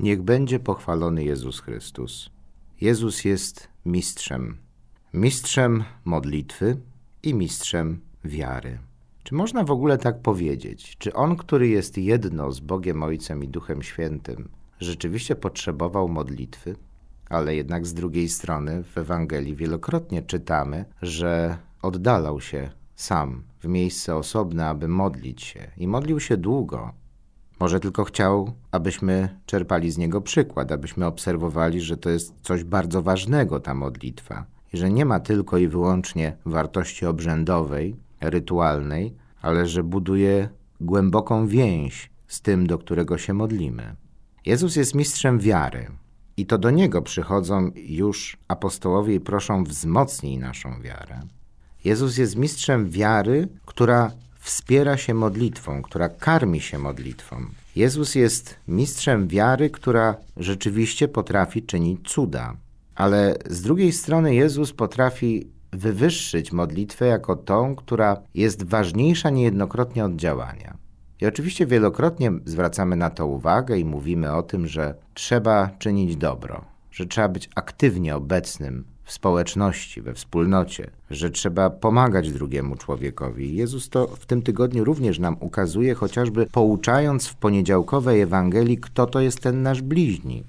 Niech będzie pochwalony Jezus Chrystus. Jezus jest mistrzem. Mistrzem modlitwy i mistrzem wiary. Czy można w ogóle tak powiedzieć? Czy On, który jest jedno z Bogiem Ojcem i Duchem Świętym, rzeczywiście potrzebował modlitwy? Ale jednak z drugiej strony w Ewangelii wielokrotnie czytamy, że oddalał się sam w miejsce osobne, aby modlić się i modlił się długo. Może tylko chciał, abyśmy czerpali z niego przykład, abyśmy obserwowali, że to jest coś bardzo ważnego ta modlitwa i że nie ma tylko i wyłącznie wartości obrzędowej, rytualnej, ale że buduje głęboką więź z tym, do którego się modlimy. Jezus jest mistrzem wiary i to do niego przychodzą już apostołowie i proszą wzmocnij naszą wiarę. Jezus jest mistrzem wiary, która wspiera się modlitwą, która karmi się modlitwą. Jezus jest mistrzem wiary, która rzeczywiście potrafi czynić cuda. Ale z drugiej strony Jezus potrafi wywyższyć modlitwę jako tą, która jest ważniejsza niejednokrotnie od działania. I oczywiście wielokrotnie zwracamy na to uwagę i mówimy o tym, że trzeba czynić dobro, że trzeba być aktywnie obecnym w społeczności, we wspólnocie, że trzeba pomagać drugiemu człowiekowi. Jezus to w tym tygodniu również nam ukazuje, chociażby pouczając w poniedziałkowej Ewangelii, kto to jest ten nasz bliźni.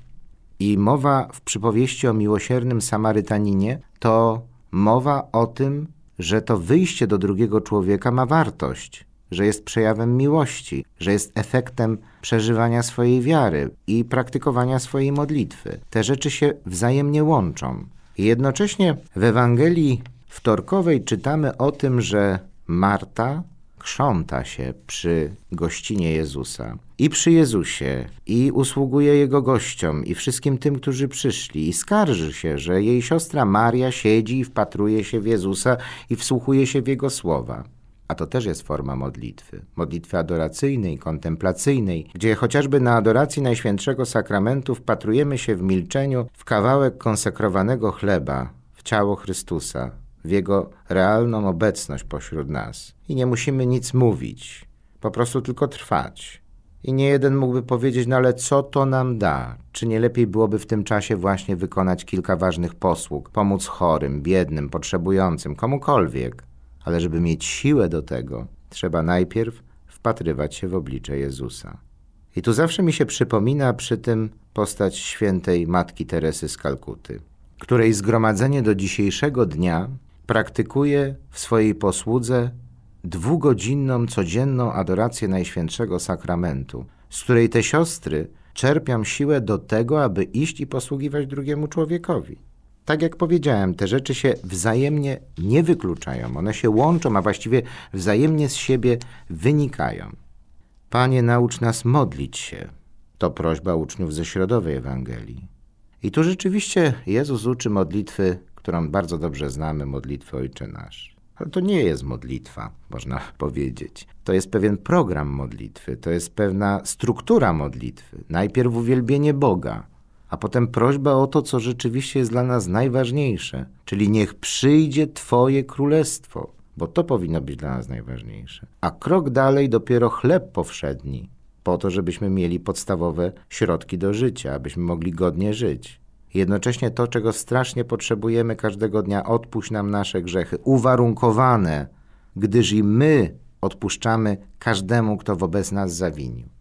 I mowa w przypowieści o miłosiernym Samarytaninie to mowa o tym, że to wyjście do drugiego człowieka ma wartość, że jest przejawem miłości, że jest efektem przeżywania swojej wiary i praktykowania swojej modlitwy. Te rzeczy się wzajemnie łączą. I jednocześnie w Ewangelii wtorkowej czytamy o tym, że Marta krząta się przy gościnie Jezusa i przy Jezusie i usługuje Jego gościom i wszystkim tym, którzy przyszli i skarży się, że jej siostra Maria siedzi i wpatruje się w Jezusa i wsłuchuje się w Jego słowa. A to też jest forma modlitwy. Modlitwy adoracyjnej, kontemplacyjnej, gdzie chociażby na adoracji Najświętszego Sakramentu wpatrujemy się w milczeniu w kawałek konsekrowanego chleba, w ciało Chrystusa, w Jego realną obecność pośród nas. I nie musimy nic mówić, po prostu tylko trwać. I nie jeden mógłby powiedzieć, no ale co to nam da? Czy nie lepiej byłoby w tym czasie właśnie wykonać kilka ważnych posług, pomóc chorym, biednym, potrzebującym, komukolwiek? Ale żeby mieć siłę do tego, trzeba najpierw wpatrywać się w oblicze Jezusa. I tu zawsze mi się przypomina przy tym postać świętej Matki Teresy z Kalkuty, której zgromadzenie do dzisiejszego dnia praktykuje w swojej posłudze dwugodzinną, codzienną adorację Najświętszego Sakramentu, z której te siostry czerpią siłę do tego, aby iść i posługiwać drugiemu człowiekowi. Tak jak powiedziałem, te rzeczy się wzajemnie nie wykluczają, one się łączą, a właściwie wzajemnie z siebie wynikają. Panie, naucz nas modlić się. To prośba uczniów ze środowej Ewangelii. I tu rzeczywiście Jezus uczy modlitwy, którą bardzo dobrze znamy, modlitwy Ojcze Nasz. Ale to nie jest modlitwa, można powiedzieć. To jest pewien program modlitwy, to jest pewna struktura modlitwy. Najpierw uwielbienie Boga, a potem prośba o to, co rzeczywiście jest dla nas najważniejsze, czyli niech przyjdzie Twoje królestwo, bo to powinno być dla nas najważniejsze. A krok dalej dopiero chleb powszedni, po to, żebyśmy mieli podstawowe środki do życia, abyśmy mogli godnie żyć. Jednocześnie to, czego strasznie potrzebujemy każdego dnia, odpuść nam nasze grzechy, uwarunkowane, gdyż i my odpuszczamy każdemu, kto wobec nas zawinił.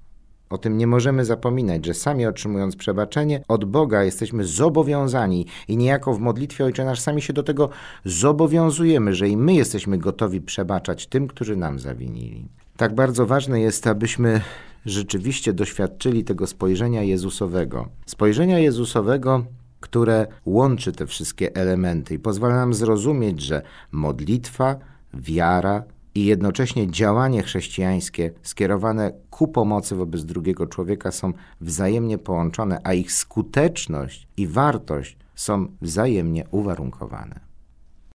O tym nie możemy zapominać, że sami otrzymując przebaczenie od Boga jesteśmy zobowiązani i niejako w modlitwie Ojcze Nasz sami się do tego zobowiązujemy, że i my jesteśmy gotowi przebaczać tym, którzy nam zawinili. Tak bardzo ważne jest, abyśmy rzeczywiście doświadczyli tego spojrzenia Jezusowego. Spojrzenia Jezusowego, które łączy te wszystkie elementy i pozwala nam zrozumieć, że modlitwa, wiara, i jednocześnie działanie chrześcijańskie skierowane ku pomocy wobec drugiego człowieka są wzajemnie połączone, a ich skuteczność i wartość są wzajemnie uwarunkowane.